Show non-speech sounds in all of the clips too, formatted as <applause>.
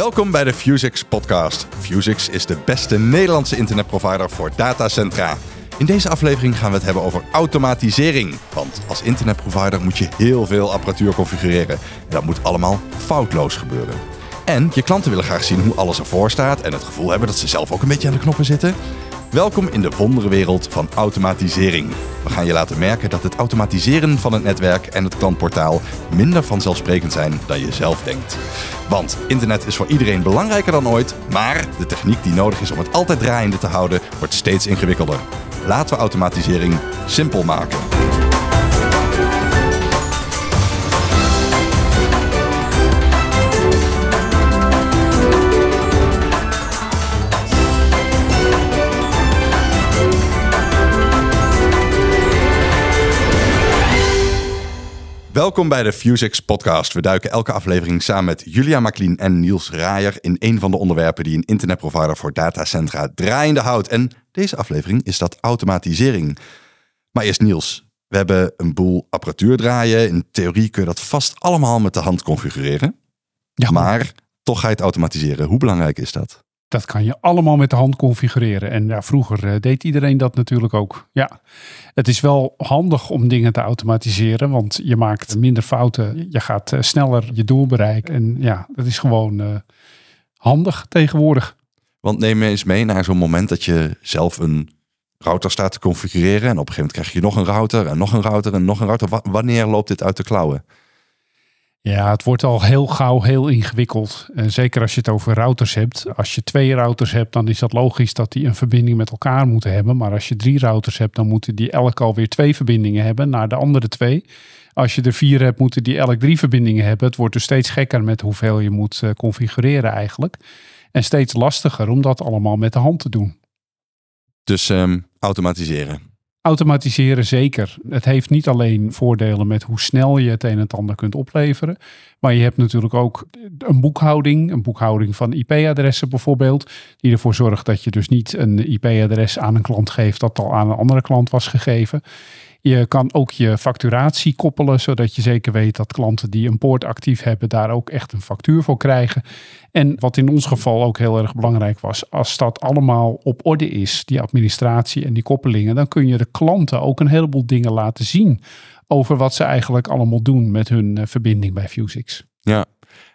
Welkom bij de Fusix podcast. Fusix is de beste Nederlandse internetprovider voor datacentra. In deze aflevering gaan we het hebben over automatisering. Want als internetprovider moet je heel veel apparatuur configureren. En dat moet allemaal foutloos gebeuren. En je klanten willen graag zien hoe alles ervoor staat en het gevoel hebben dat ze zelf ook een beetje aan de knoppen zitten. Welkom in de wonderenwereld van automatisering. We gaan je laten merken dat het automatiseren van het netwerk en het klantportaal minder vanzelfsprekend zijn dan je zelf denkt. Want internet is voor iedereen belangrijker dan ooit, maar de techniek die nodig is om het altijd draaiende te houden wordt steeds ingewikkelder. Laten we automatisering simpel maken. Welkom bij de Fusix podcast. We duiken elke aflevering samen met Julia Maklien en Niels Raaier in een van de onderwerpen die een internetprovider voor datacentra draaiende houdt. En deze aflevering is dat automatisering. Maar eerst Niels, we hebben een boel apparatuur draaien. In theorie kun je dat vast allemaal met de hand configureren. Ja, Maar toch ga je het automatiseren. Hoe belangrijk is dat? Dat kan je allemaal met de hand configureren. En ja, vroeger eh, deed iedereen dat natuurlijk ook. Ja, het is wel handig om dingen te automatiseren, want je maakt minder fouten. Je gaat eh, sneller je doel bereiken. En ja, dat is gewoon eh, handig tegenwoordig. Want neem me eens mee naar zo'n moment dat je zelf een router staat te configureren. En op een gegeven moment krijg je nog een router en nog een router en nog een router. Wa- Wanneer loopt dit uit de klauwen? Ja, het wordt al heel gauw heel ingewikkeld. En zeker als je het over routers hebt. Als je twee routers hebt, dan is dat logisch dat die een verbinding met elkaar moeten hebben. Maar als je drie routers hebt, dan moeten die elk alweer twee verbindingen hebben naar de andere twee. Als je er vier hebt, moeten die elk drie verbindingen hebben. Het wordt dus steeds gekker met hoeveel je moet eh, configureren eigenlijk. En steeds lastiger om dat allemaal met de hand te doen. Dus ehm, automatiseren. Automatiseren zeker. Het heeft niet alleen voordelen met hoe snel je het een en ander kunt opleveren. Maar je hebt natuurlijk ook een boekhouding. Een boekhouding van IP-adressen bijvoorbeeld. Die ervoor zorgt dat je dus niet een IP-adres aan een klant geeft dat al aan een andere klant was gegeven. Je kan ook je facturatie koppelen, zodat je zeker weet dat klanten die een poort actief hebben, daar ook echt een factuur voor krijgen. En wat in ons geval ook heel erg belangrijk was, als dat allemaal op orde is, die administratie en die koppelingen, dan kun je de klanten ook een heleboel dingen laten zien over wat ze eigenlijk allemaal doen met hun eh, verbinding bij Fusix. Ja.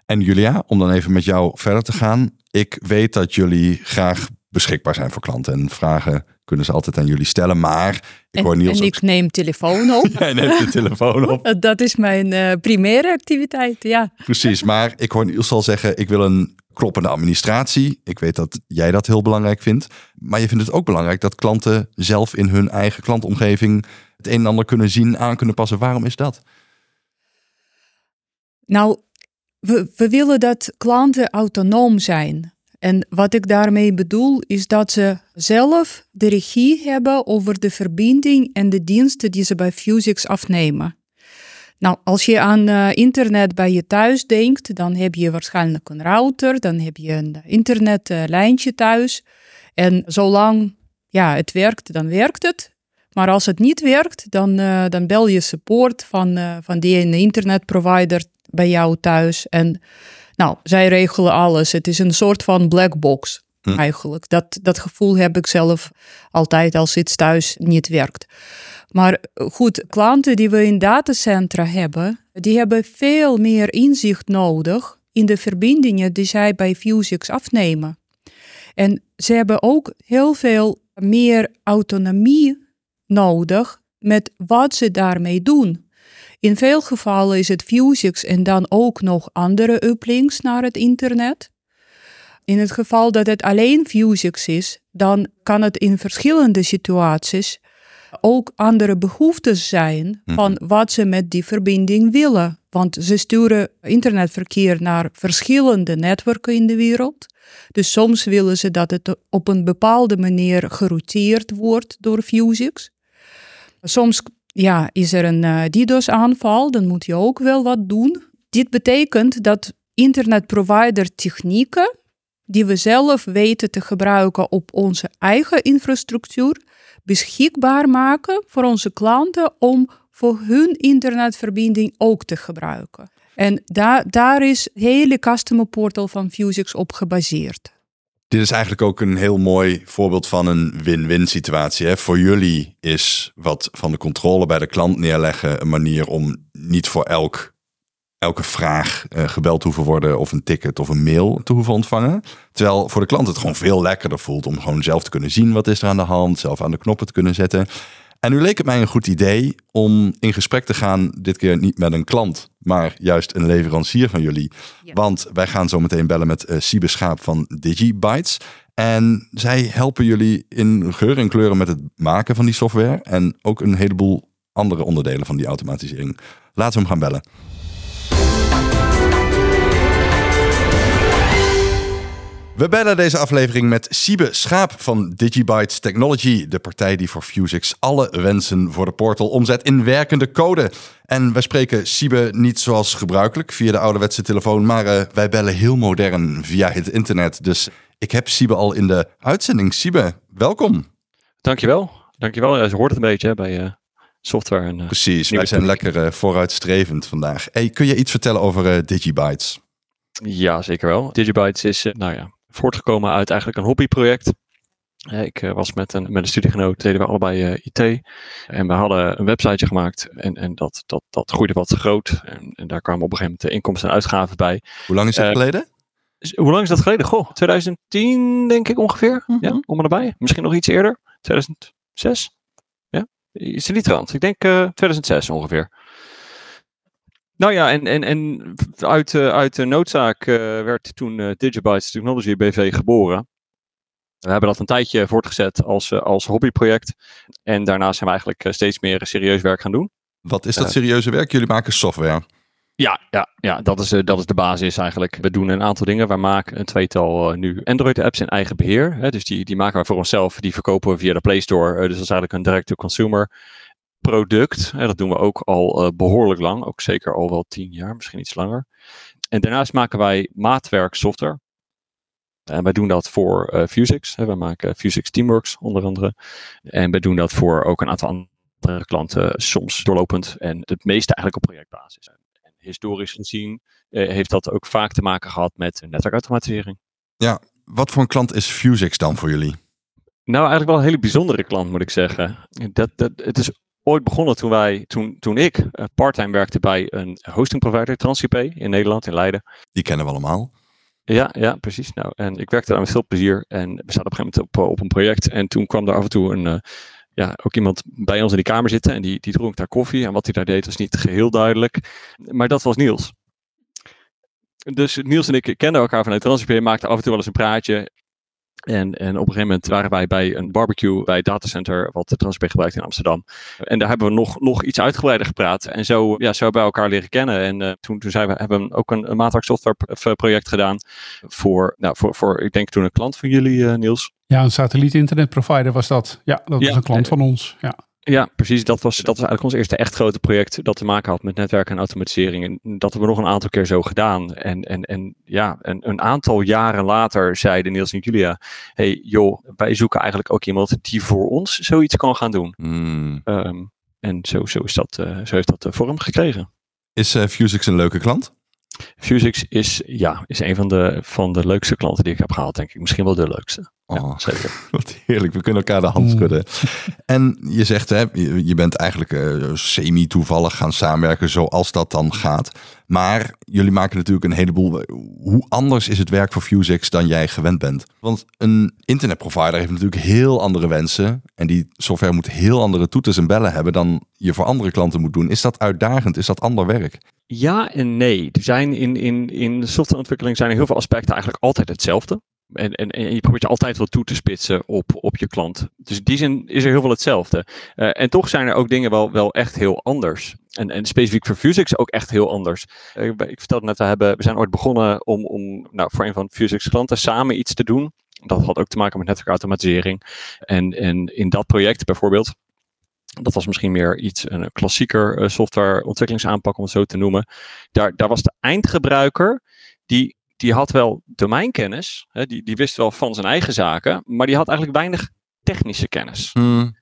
En Julia, om dan even met jou verder te gaan. Ik weet dat jullie graag beschikbaar zijn voor klanten. En vragen kunnen ze altijd aan jullie stellen. Maar ik hoor Niels en ook... ik neem telefoon op. <laughs> Hij neemt de telefoon op. <laughs> Dat is mijn eh, primaire activiteit, ja. Precies, maar ik hoor Niels al zeggen... ik wil een kloppende administratie. Ik weet dat jij dat heel belangrijk vindt. Maar je vindt het ook belangrijk dat klanten zelf in hun eigen klantomgeving... het een en ander kunnen zien, aan kunnen passen. Waarom is dat? Nou, we, we willen dat klanten autonoom zijn. En wat ik daarmee bedoel is dat ze zelf de regie hebben over de verbinding en de diensten die ze bij Fusix afnemen. Nou, als je aan eh, internet bij je thuis denkt, dan heb je waarschijnlijk een router, dan heb je een internetlijntje thuis. En zolang ja, het werkt, dan werkt het. Maar als het niet werkt, dan, eh, dan bel je support van, eh, van die internetprovider bij jou thuis. En nou, zij regelen alles. Het is een soort van black box Hm. eigenlijk. Dat, dat gevoel heb ik zelf altijd als iets thuis niet werkt. Maar goed, klanten die we in datacentra hebben, die hebben veel meer inzicht nodig in de verbindingen die zij bij Fusix afnemen. En ze hebben ook heel veel meer autonomie nodig met wat ze daarmee doen. In veel gevallen is het Fusix en dan ook nog andere uplinks naar het internet. In het geval dat het alleen Fusix is, dan kan het in verschillende situaties ook andere behoeftes zijn van wat ze met die verbinding willen. Want ze sturen internetverkeer naar verschillende netwerken in de wereld. Dus soms willen ze dat het op een bepaalde manier gerouteerd wordt door Fusix. Soms ja, is er een eh, DDoS-aanval, dan moet je ook wel wat doen. Dit betekent dat internetprovider technieken die we zelf weten te gebruiken op onze eigen infrastructuur, beschikbaar maken voor onze klanten om voor hun internetverbinding ook te gebruiken. En daar, daar is het hele customer portal van Fusix op gebaseerd. Dit is eigenlijk ook een heel mooi voorbeeld van een win-win situatie. Hè? Voor jullie is wat van de controle bij de klant neerleggen een manier om niet voor elk, elke vraag uh, gebeld te hoeven worden of een ticket of een mail te hoeven ontvangen. Terwijl voor de klant het gewoon veel lekkerder voelt om gewoon zelf te kunnen zien wat is er aan de hand, zelf aan de knoppen te kunnen zetten. En nu leek het mij een goed idee om in gesprek te gaan, dit keer niet met een klant, maar juist een leverancier van jullie. Want wij gaan zo meteen bellen met uh, Siebe Schaap van Digibytes. En zij helpen jullie in geur en kleuren met het maken van die software en ook een heleboel andere onderdelen van die automatisering. Laten we hem gaan bellen. We bellen deze aflevering met Siebe Schaap van Digibytes Technology, de partij die voor Fusix alle wensen voor de portal omzet in werkende code. En wij spreken Siebe niet zoals gebruikelijk via de ouderwetse telefoon, maar uh, wij bellen heel modern via het internet. Dus ik heb Siebe al in de uitzending. Siebe, welkom. Dankjewel. Dankjewel. Ja, ze hoort het een beetje hè, bij uh, software. En, uh, Precies, wij zijn lekker vooruitstrevend vandaag. Hey, kun je iets vertellen over Digibytes? Ja, zeker wel. Digibytes is, nou ja, voortgekomen uit eigenlijk een hobbyproject. Ik was met een, met een studiegenoot, deden we allebei uh, IT. En we hadden een websiteje gemaakt en, en dat, dat, dat groeide wat groot. En, en daar kwamen op een gegeven moment de inkomsten en uitgaven bij. Hoe lang is dat uh, geleden? Hoe lang is dat geleden? Goh, 2010 denk ik ongeveer. Mm -hmm. Ja, om en nabij. Misschien nog iets eerder. 2006? Ja, is er niet trant. Ik denk uh, 2006 ongeveer. Nou ja, en, en, en uit, uh, uit de noodzaak uh, werd toen uh, Digibytes Technology BV geboren. We hebben dat een tijdje voortgezet als, als hobbyproject. En daarna zijn we eigenlijk steeds meer serieus werk gaan doen. Wat is dat serieuze werk? Jullie maken software. Ja, ja, ja dat, is, dat is de basis eigenlijk. We doen een aantal dingen. We maken een tweetal nu Android-apps in eigen beheer. Hè, dus die, die maken we voor onszelf. Die verkopen we via de Play Store. dus dat is eigenlijk een direct-to-consumer product. En dat doen we ook al uh, behoorlijk lang. Ook zeker al wel tien jaar, misschien iets langer. En daarnaast maken wij maatwerk software. En wij doen dat voor uh, Fusix. Hè. We maken Fusix Teamworks onder andere. En we doen dat voor ook een aantal andere klanten, soms doorlopend. En het meeste eigenlijk op projectbasis. En historisch gezien uh, heeft dat ook vaak te maken gehad met netwerkautomatisering. Ja, wat voor een klant is Fusix dan voor jullie? Nou, eigenlijk wel een hele bijzondere klant, moet ik zeggen. Dat, dat, het is ooit begonnen toen wij, toen, toen ik uh, parttime werkte bij een hosting provider, TransIP, in Nederland, in Leiden. Die kennen we allemaal. Ja, ja, precies. Nou, en ik werkte daar met veel plezier en we zaten op een gegeven moment op, op een project en toen kwam er af en toe een, uh, ja, ook iemand bij ons in die kamer zitten en die, die dronk daar koffie en wat hij daar deed was niet geheel duidelijk. Maar dat was Niels. Dus Niels en ik kenden elkaar vanuit TransIP, maakten af en toe wel eens een praatje. En, en op een gegeven moment waren wij bij een barbecue bij het datacenter wat de gebruikt in Amsterdam. En daar hebben we nog, nog iets uitgebreider gepraat. En zo, ja, zo hebben we elkaar leren kennen. En uh, toen, toen zijn we, hebben we ook een, een maatwerk software project gedaan voor, nou, voor, voor, ik denk toen een klant van jullie, uh, Niels. Ja, een satelliet internetprovider was dat. Ja, dat was Ja, een klant van ons. Ja. Ja, precies. Dat was, dat was eigenlijk ons eerste echt grote project dat te maken had met netwerk en automatisering. En dat hebben we nog een aantal keer zo gedaan. En, en, en ja, een, een aantal jaren later zeiden Niels en Julia, hey joh, wij zoeken eigenlijk ook iemand die voor ons zoiets kan gaan doen. Hmm. Um, en zo, zo, is dat, uh, zo heeft dat uh, vorm gekregen. Is uh, Fusix een leuke klant? Fusix is, ja, is een van de, van de leukste klanten die ik heb gehaald, denk ik. Misschien wel de leukste. Oh, ja, zeker. <laughs> Wat heerlijk, we kunnen elkaar de hand schudden. En je zegt, hè, je, bent eigenlijk uh, semi-toevallig gaan samenwerken zoals dat dan gaat. Maar jullie maken natuurlijk een heleboel. Hoe anders is het werk voor Fusix dan jij gewend bent? Want een internetprovider heeft natuurlijk heel andere wensen. En die software moet heel andere toeters en bellen hebben dan je voor andere klanten moet doen. Is dat uitdagend? Is dat ander werk? Ja en nee. Er zijn in, in, in softwareontwikkeling zijn er heel veel aspecten eigenlijk altijd hetzelfde. En, en, je probeert je altijd wel toe te spitsen op, op je klant. Dus in die zin is er heel veel hetzelfde. Uh, en toch zijn er ook dingen wel, wel echt heel anders. En, en specifiek voor Fusix ook echt heel anders. Uh, ik vertelde net, we, hebben, we zijn ooit begonnen om, om nou, voor een van Fusix klanten samen iets te doen. Dat had ook te maken met netwerkautomatisering. En, en in dat project bijvoorbeeld, dat was misschien meer iets, een klassieker uh, softwareontwikkelingsaanpak om het zo te noemen. Daar, daar was de eindgebruiker, die die had wel domeinkennis, hè, die, die wist wel van zijn eigen zaken, maar die had eigenlijk weinig technische kennis. Hmm.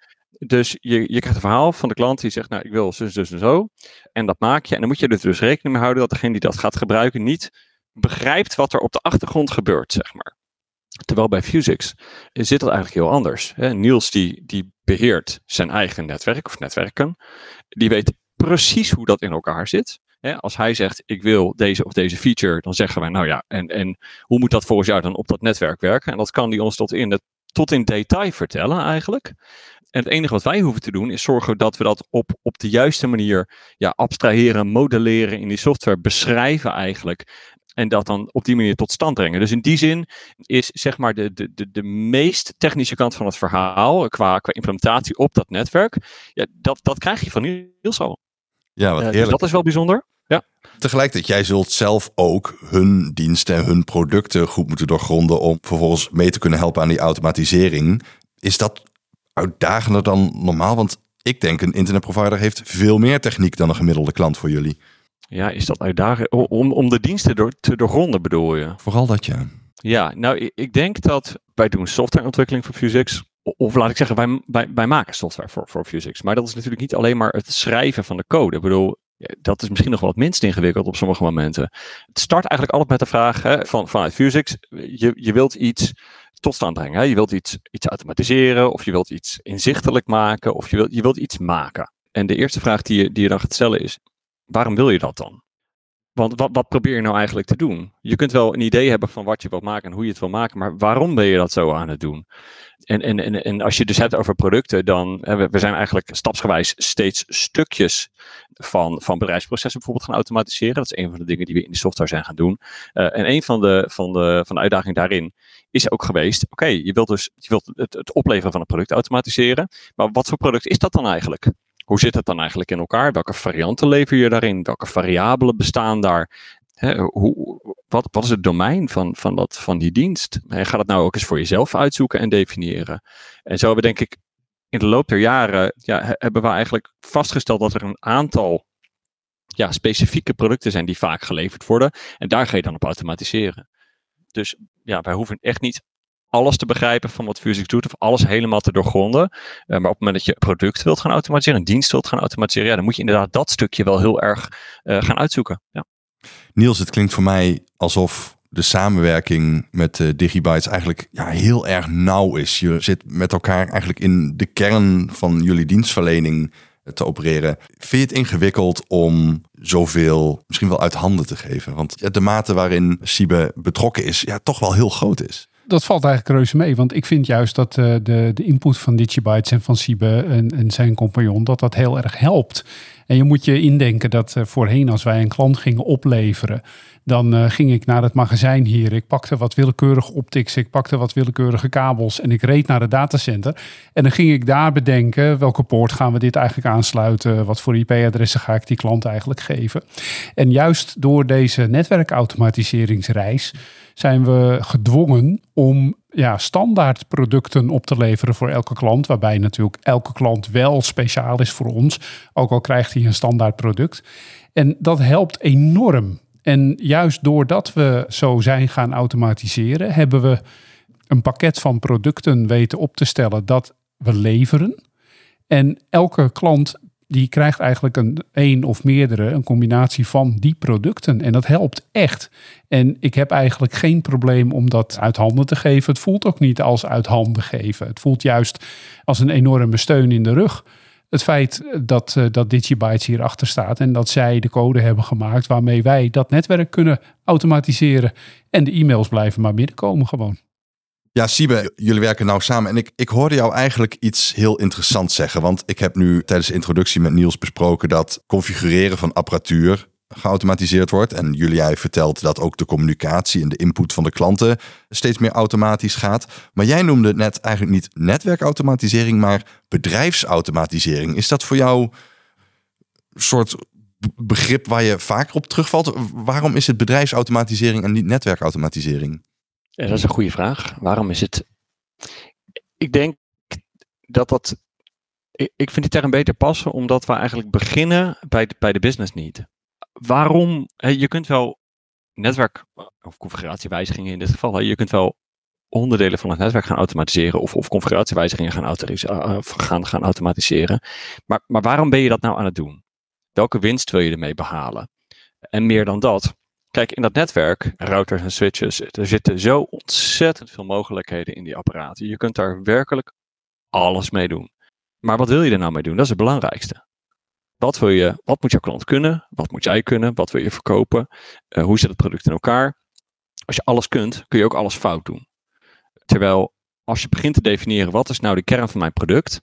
Dus je, je krijgt een verhaal van de klant die zegt, nou ik wil zus, dus en zo. En dat maak je. En dan moet je er dus rekening mee houden dat degene die dat gaat gebruiken niet begrijpt wat er op de achtergrond gebeurt, zeg maar. Terwijl bij Fusix zit dat eigenlijk heel anders. Niels die, die beheert zijn eigen netwerk of netwerken. Die weet precies hoe dat in elkaar zit. Als hij zegt, ik wil deze of deze feature, dan zeggen wij, nou ja, en, en hoe moet dat volgens jou dan op dat netwerk werken? En dat kan hij ons tot in, het, tot in detail vertellen eigenlijk. En het enige wat wij hoeven te doen, is zorgen dat we dat op, op de juiste manier ja, abstraheren, modelleren in die software, beschrijven eigenlijk. En dat dan op die manier tot stand brengen. Dus in die zin is zeg maar de, de, de, de meest technische kant van het verhaal qua, qua implementatie op dat netwerk. Ja, dat, dat krijg je van Niels al. Ja, wat Uh, dus dat is wel bijzonder. Ja. Tegelijkertijd, jij zult zelf ook hun diensten en hun producten goed moeten doorgronden om vervolgens mee te kunnen helpen aan die automatisering. Is dat uitdagender dan normaal? Want ik denk een internetprovider heeft veel meer techniek dan een gemiddelde klant voor jullie. Ja, is dat uitdagend? Om, om de diensten door, te doorgronden bedoel je? Vooral dat ja. Ja, nou ik, denk dat wij doen softwareontwikkeling voor Fusix. Of laat ik zeggen, wij, wij, wij maken software voor, voor Fusix. Maar dat is natuurlijk niet alleen maar het schrijven van de code. Ik bedoel, dat is misschien nog wel het minst ingewikkeld op sommige momenten. Het start eigenlijk altijd met de vraag hè, van, vanuit Fusix. Je, je wilt iets tot stand brengen. Hè? Je wilt iets, iets automatiseren of je wilt iets inzichtelijk maken of je wilt, je wilt iets maken. En de eerste vraag die je, die je dan gaat stellen is, waarom wil je dat dan? Want wat, wat probeer je nou eigenlijk te doen? Je kunt wel een idee hebben van wat je wilt maken en hoe je het wil maken, maar waarom ben je dat zo aan het doen? En, en, en, en als je dus hebt over producten, dan we, we zijn eigenlijk stapsgewijs steeds stukjes van, van bedrijfsprocessen bijvoorbeeld gaan automatiseren. Dat is een van de dingen die we in de software zijn gaan doen. Uh, en een van de, van, de, van de uitdagingen daarin is ook geweest, oké, je wilt dus je wilt het, het opleveren van een product automatiseren, maar wat voor product is dat dan eigenlijk? Hoe zit het dan eigenlijk in elkaar? Welke varianten lever je daarin? Welke variabelen bestaan daar? Hoe, wat, wat, is het domein van, van, dat, van die dienst? En ga dat nou ook eens voor jezelf uitzoeken en definiëren. En zo hebben we denk ik in de loop der jaren ja, hebben we eigenlijk vastgesteld dat er een aantal ja, specifieke producten zijn die vaak geleverd worden. En daar ga je dan op automatiseren. Dus ja, wij hoeven echt niet alles te begrijpen van wat Fusix doet of alles helemaal te doorgronden. Uh, maar op het moment dat je product wilt gaan automatiseren, een dienst wilt gaan automatiseren, ja, dan moet je inderdaad dat stukje wel heel erg uh, gaan uitzoeken. Ja. Niels, het klinkt voor mij alsof de samenwerking met uh, Digibytes eigenlijk ja, heel erg nauw is. Je zit met elkaar eigenlijk in de kern van jullie dienstverlening te opereren. Vind je het ingewikkeld om zoveel misschien wel uit handen te geven? Want de mate waarin Siebe betrokken is, ja, toch wel heel groot is dat valt eigenlijk reuze mee. Want ik vind juist dat uh, de, de input van Digibytes en van Siebe en, en, zijn compagnon, dat dat heel erg helpt. En je moet je indenken dat uh, voorheen als wij een klant gingen opleveren, dan uh, ging ik naar het magazijn hier. Ik pakte wat willekeurige optics, ik pakte wat willekeurige kabels en ik reed naar het datacenter. En dan ging ik daar bedenken welke poort gaan we dit eigenlijk aansluiten, wat voor IP-adressen ga ik die klant eigenlijk geven. En juist door deze netwerkautomatiseringsreis zijn we gedwongen om ja, standaard producten op te leveren voor elke klant. Waarbij natuurlijk elke klant wel speciaal is voor ons. Ook al krijgt hij een standaard product. En dat helpt enorm. En juist doordat we zo zijn gaan automatiseren, hebben we een pakket van producten weten op te stellen dat we leveren. En elke klant die krijgt eigenlijk een één of meerdere, een combinatie van die producten. En dat helpt echt. En ik heb eigenlijk geen probleem om dat uit handen te geven. Het voelt ook niet als uit handen geven. Het voelt juist als een enorme steun in de rug. Het feit dat, uh, dat Digibytes hierachter staat en dat zij de code hebben gemaakt waarmee wij dat netwerk kunnen automatiseren. En de e-mails blijven maar binnenkomen gewoon. Ja, Siebe, jullie werken nou samen. En ik, ik hoorde jou eigenlijk iets heel interessants zeggen. Want ik heb nu tijdens de introductie met Niels besproken dat configureren van apparatuur geautomatiseerd wordt. En Julia vertelt dat ook de communicatie en de input van de klanten steeds meer automatisch gaat. Maar jij noemde het net eigenlijk niet netwerkautomatisering, maar bedrijfsautomatisering. Is dat voor jou een soort begrip waar je vaker op terugvalt? Waarom is het bedrijfsautomatisering en niet netwerkautomatisering? Dat is een goede vraag. Waarom is het? Ik denk dat dat. Ik vind die term beter passen, omdat we eigenlijk beginnen bij de, bij de business need. Waarom? Je kunt wel netwerk of configuratiewijzigingen in dit geval, je kunt wel onderdelen van het netwerk gaan automatiseren of, of configuratiewijzigingen gaan, uh, gaan, gaan automatiseren. Maar, maar waarom ben je dat nou aan het doen? Welke winst wil je ermee behalen? En meer dan dat, kijk, in dat netwerk, routers en switches, er zitten zo ontzettend veel mogelijkheden in die apparaten. Je kunt daar werkelijk alles mee doen. Maar wat wil je er nou mee doen? Dat is het belangrijkste. Wat, wil je, wat moet jouw klant kunnen? Wat moet jij kunnen? Wat wil je verkopen? Uh, hoe zit het product in elkaar? Als je alles kunt, kun je ook alles fout doen. Terwijl als je begint te definiëren wat is nou de kern van mijn product,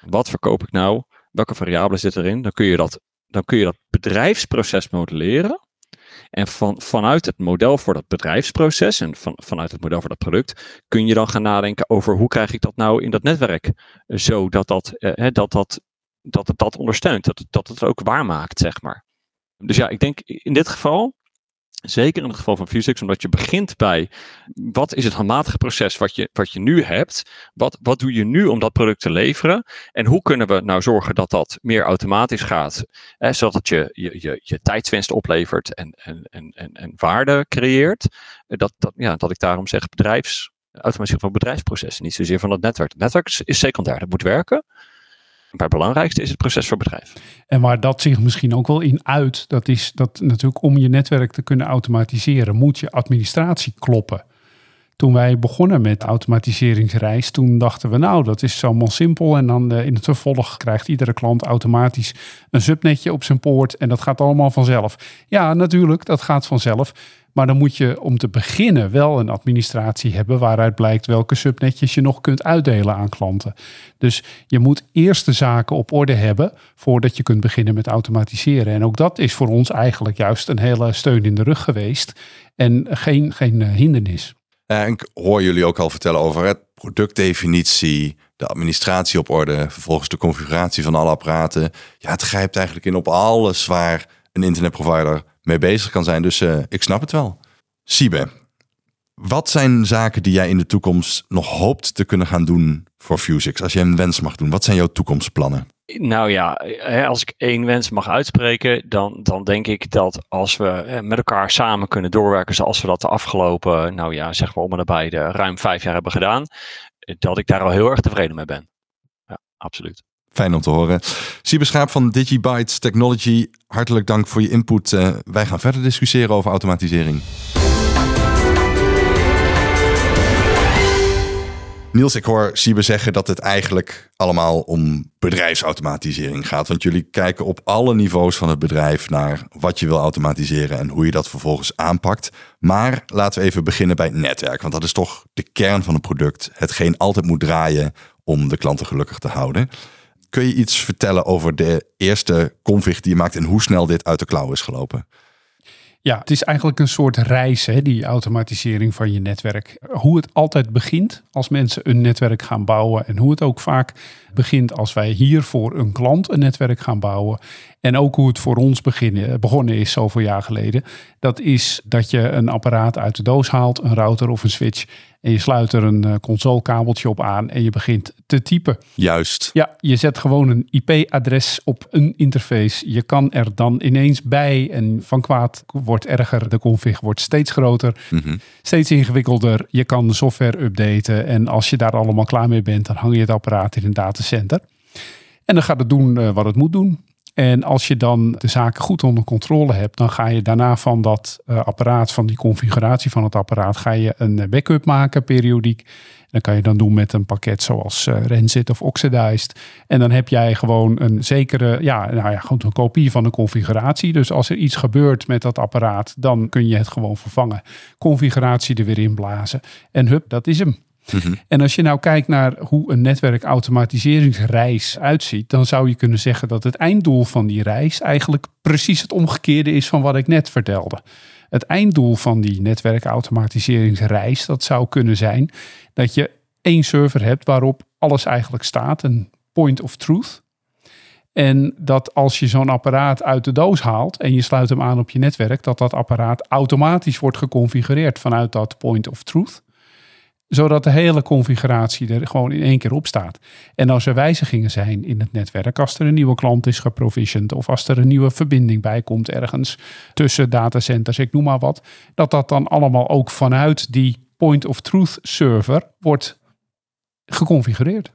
wat verkoop ik nou, welke variabelen zitten erin, dan kun je dat, dan kun je dat bedrijfsproces modelleren. En van, vanuit het model voor dat bedrijfsproces en van, vanuit het model voor dat product, kun je dan gaan nadenken over hoe krijg ik dat nou in dat netwerk, zodat dat, eh, dat, dat, dat het dat ondersteunt, dat, dat het ook waarmaakt, zeg maar. Dus ja, ik denk in dit geval Zeker in het geval van Fusix, omdat je begint bij wat is het handmatige proces wat je, wat je nu hebt? Wat, wat doe je nu om dat product te leveren? En hoe kunnen we nou zorgen dat dat meer automatisch gaat, zodat je, je, je, je tijdswinst oplevert en, en, en, en, waarde creëert? Dat, dat, ja, dat ik daarom zeg bedrijfs, van bedrijfsprocessen, niet zozeer van het netwerk. Het netwerk is secundair, dat moet werken. Maar het belangrijkste is het proces voor bedrijf. En waar dat zich misschien ook wel in uit, dat is dat natuurlijk om je netwerk te kunnen automatiseren, moet je administratie kloppen. Toen wij begonnen met automatiseringsreis, toen dachten we nou, dat is allemaal simpel. En dan eh, in het vervolg krijgt iedere klant automatisch een subnetje op zijn poort en dat gaat allemaal vanzelf. Ja, natuurlijk, dat gaat vanzelf. Maar dan moet je om te beginnen wel een administratie hebben waaruit blijkt welke subnetjes je nog kunt uitdelen aan klanten. Dus je moet eerst de zaken op orde hebben voordat je kunt beginnen met automatiseren. En ook dat is voor ons eigenlijk juist een hele steun in de rug geweest en geen, geen eh, hindernis. En ik hoor jullie ook al vertellen over het productdefinitie, de administratie op orde, vervolgens de configuratie van alle apparaten. Ja, het grijpt eigenlijk in op alles waar een internetprovider mee bezig kan zijn. Dus uh, ik snap het wel. Siebe, wat zijn zaken die jij in de toekomst nog hoopt te kunnen gaan doen voor Fusix? Als je een wens mag doen, wat zijn jouw toekomstplannen? Nou ja, als ik één wens mag uitspreken, dan, dan denk ik dat als we met elkaar samen kunnen doorwerken zoals we dat de afgelopen, nou ja, zeg maar om en nabij de ruim vijf jaar hebben gedaan, dat ik daar al heel erg tevreden mee ben. Ja, absoluut. Fijn om te horen. Siebe Schaap van Digibytes Technology, hartelijk dank voor je input. Wij gaan verder discussiëren over automatisering. Niels, ik hoor Siebe zeggen dat het eigenlijk allemaal om bedrijfsautomatisering gaat. Want jullie kijken op alle niveaus van het bedrijf naar wat je wil automatiseren en hoe je dat vervolgens aanpakt. Maar laten we even beginnen bij het netwerk, want dat is toch de kern van het product. Hetgeen altijd moet draaien om de klanten gelukkig te houden. Kun je iets vertellen over de eerste config die je maakt en hoe snel dit uit de klauw is gelopen? Ja, het is eigenlijk een soort reis, hè, die automatisering van je netwerk. Hoe het altijd begint als mensen een netwerk gaan bouwen en hoe het ook vaak begint als wij hier voor een klant een netwerk gaan bouwen. En ook hoe het voor ons beginnen, begonnen is zoveel jaar geleden. Dat is dat je een apparaat uit de doos haalt, een router of een switch. En je sluit er een eh, consolekabeltje op aan en je begint te typen. Juist. Ja, je zet gewoon een IP-adres op een interface. Je kan er dan ineens bij en van kwaad wordt erger. De config wordt steeds groter, mhm. steeds ingewikkelder. Je kan de software updaten en als je daar allemaal klaar mee bent, dan hang je het apparaat in een datacenter. En dan gaat het doen eh, wat het moet doen. En als je dan de zaken goed onder controle hebt, dan ga je daarna van dat uh, apparaat, van die configuratie van het apparaat, ga je een eh, backup maken periodiek. Dat kan je dan doen met een pakket zoals uh, Rensit of Oxidized. En dan heb jij gewoon een zekere, ja, nou ja, gewoon een kopie van de configuratie. Dus als er iets gebeurt met dat apparaat, dan kun je het gewoon vervangen. Configuratie er weer in blazen. En hup, dat is hem. Mhm. En als je nou kijkt naar hoe een netwerkautomatiseringsreis uitziet, dan zou je kunnen zeggen dat het einddoel van die reis eigenlijk precies het omgekeerde is van wat ik net vertelde. Het einddoel van die netwerkautomatiseringsreis, dat zou kunnen zijn dat je één server hebt waarop alles eigenlijk staat, een point of truth. En dat als je zo'n apparaat uit de doos haalt en je sluit hem aan op je netwerk, dat dat apparaat automatisch wordt geconfigureerd vanuit dat point of truth zodat de hele configuratie er gewoon in één keer op staat. En als er wijzigingen zijn in het netwerk, als er een nieuwe klant is geprovisioned of als er een nieuwe verbinding bij komt ergens tussen datacenters, ik noem maar wat, dat dat dan allemaal ook vanuit die point of truth server wordt geconfigureerd.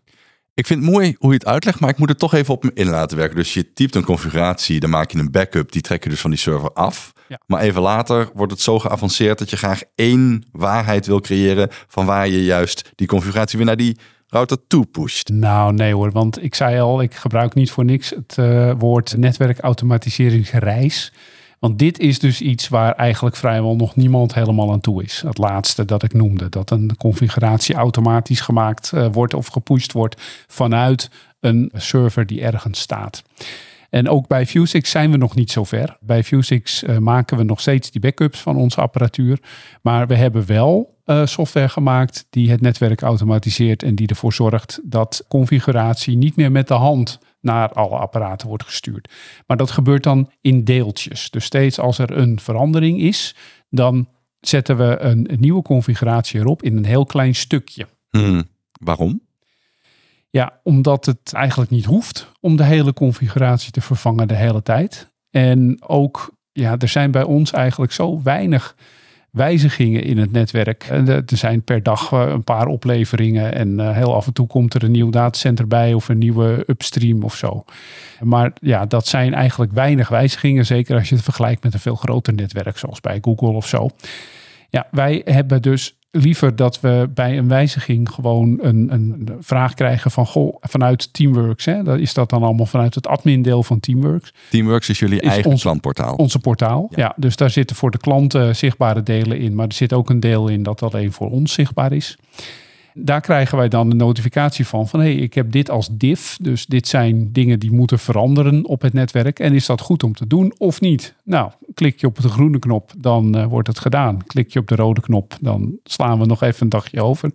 Ik vind het mooi hoe je het uitlegt, maar ik moet het toch even op me in laten werken. Dus je typt een configuratie, dan maak je een backup, die trek je dus van die server af. Ja. Maar even later wordt het zo geavanceerd dat je graag één waarheid wil creëren van waar je juist die configuratie weer naar die router toe pusht. Nou, nee hoor, want ik zei al, ik gebruik niet voor niks het eh, woord netwerkautomatiseringsreis. Want dit is dus iets waar eigenlijk vrijwel nog niemand helemaal aan toe is. Het laatste dat ik noemde, dat een configuratie automatisch gemaakt eh, wordt of gepusht wordt vanuit een server die ergens staat. En ook bij Vuzix zijn we nog niet zo ver. Bij Vuzix eh, maken we nog steeds die backups van onze apparatuur. Maar we hebben wel eh, software gemaakt die het netwerk automatiseert en die ervoor zorgt dat configuratie niet meer met de hand naar alle apparaten wordt gestuurd. Maar dat gebeurt dan in deeltjes. Dus steeds als er een verandering is, dan zetten we een, een nieuwe configuratie erop in een heel klein stukje. Hmm, waarom? Ja, omdat het eigenlijk niet hoeft om de hele configuratie te vervangen de hele tijd. En ook, ja, er zijn bij ons eigenlijk zo weinig wijzigingen in het netwerk. En Er zijn per dag eh, een paar opleveringen en eh, heel af en toe komt er een nieuw datacenter bij of een nieuwe upstream of zo. Maar ja, dat zijn eigenlijk weinig wijzigingen, zeker als je het vergelijkt met een veel groter netwerk zoals bij Google of zo. Ja, wij hebben dus liever dat we bij een wijziging gewoon een, een vraag krijgen van goh, vanuit Teamworks. Hè, dat is dat dan allemaal vanuit het admin-deel van Teamworks. Teamworks is jullie Is eigen ons- klantportaal. Onze portaal. Ja. dus daar zitten voor de klanten zichtbare delen in. Maar er zit ook een deel in dat alleen voor ons zichtbaar is. Daar krijgen wij dan een notificatie van. Van hey, ik heb dit als div. Dus dit zijn dingen die moeten veranderen op het netwerk. En is dat goed om te doen of niet? Nou, klik je op de groene knop, dan eh, wordt het gedaan. Klik je op de rode knop, dan slaan we nog even een dagje over.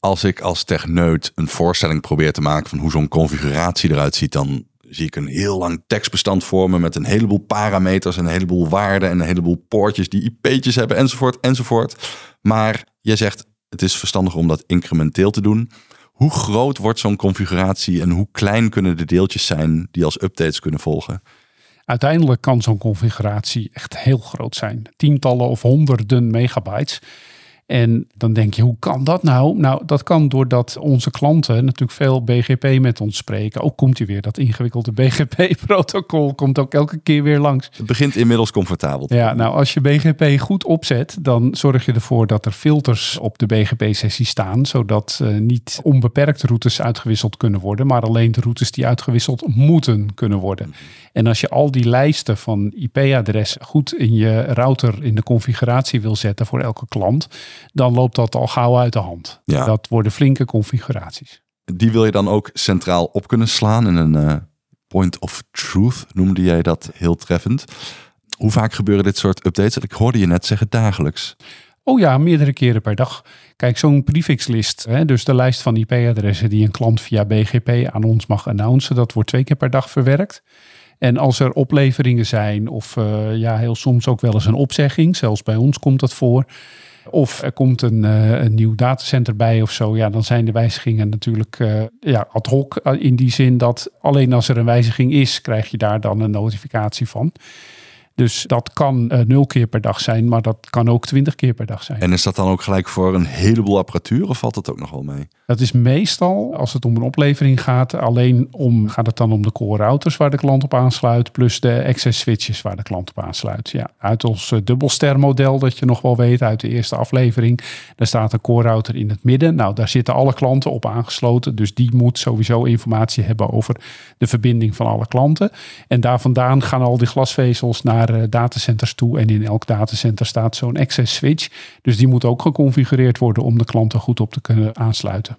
Als ik als techneut een voorstelling probeer te maken van hoe zo'n configuratie eruit ziet, dan zie ik een heel lang tekstbestand vormen met een heleboel parameters en een heleboel waarden en een heleboel poortjes die IP'tjes hebben enzovoort enzovoort. Maar je zegt het is verstandig om dat incrementeel te doen. Hoe groot wordt zo'n configuratie en hoe klein kunnen de deeltjes zijn die als updates kunnen volgen? Uiteindelijk kan zo'n configuratie echt heel groot zijn. Tientallen of honderden megabytes. En dan denk je, hoe kan dat nou? Nou, dat kan doordat onze klanten natuurlijk veel BGP met ons spreken. Ook komt hij weer, dat ingewikkelde <laughs> BGP-protocol komt ook elke keer weer langs. Het begint inmiddels comfortabel. Ja, nou als je BGP goed opzet, dan zorg je ervoor dat er filters op de BGP-sessie staan, zodat eh, niet onbeperkt routes uitgewisseld kunnen worden, maar alleen de routes die uitgewisseld moeten kunnen worden. En als je al die lijsten van IP-adressen goed in je router in de configuratie wil zetten voor elke klant, dan loopt dat al gauw uit de hand. Ja. Dat worden flinke configuraties. Die wil je dan ook centraal op kunnen slaan in een eh, point of truth, noemde jij dat heel treffend. Hoe vaak gebeuren dit soort updates? Ik hoorde je net zeggen dagelijks. Oh ja, meerdere keren per dag. Kijk, zo'n prefixlist, hè, dus de lijst van IP-adressen die een klant via BGP aan ons mag announcen, dat wordt twee keer per dag verwerkt. En als er opleveringen zijn, of eh, ja, heel soms ook wel eens een opzegging, zelfs bij ons komt dat voor. Of er komt een, eh, een nieuw datacenter bij of zo, ja, dan zijn de wijzigingen natuurlijk eh, ja, ad hoc. eh, In die zin dat alleen als er een wijziging is, krijg je daar dan een notificatie van. Dus dat kan eh, nul keer per dag zijn, maar dat kan ook twintig keer per dag zijn. En is dat dan ook gelijk voor een heleboel apparatuur of valt dat ook nog wel mee? Dat is meestal, als het om een oplevering gaat, alleen om, gaat het dan om de core routers waar de klant op aansluit, plus de access switches waar de klant op aansluit. Ja, uit ons eh, dubbelstermodel, dat je nog wel weet uit de eerste aflevering, daar staat een core router in het midden. Nou, daar zitten alle klanten op aangesloten, dus die moet sowieso informatie hebben over de verbinding van alle klanten. En daar vandaan gaan al die glasvezels naar eh, datacenters toe en in elk datacenter staat zo'n access switch. Dus die moet ook geconfigureerd worden om de klanten goed op te kunnen aansluiten.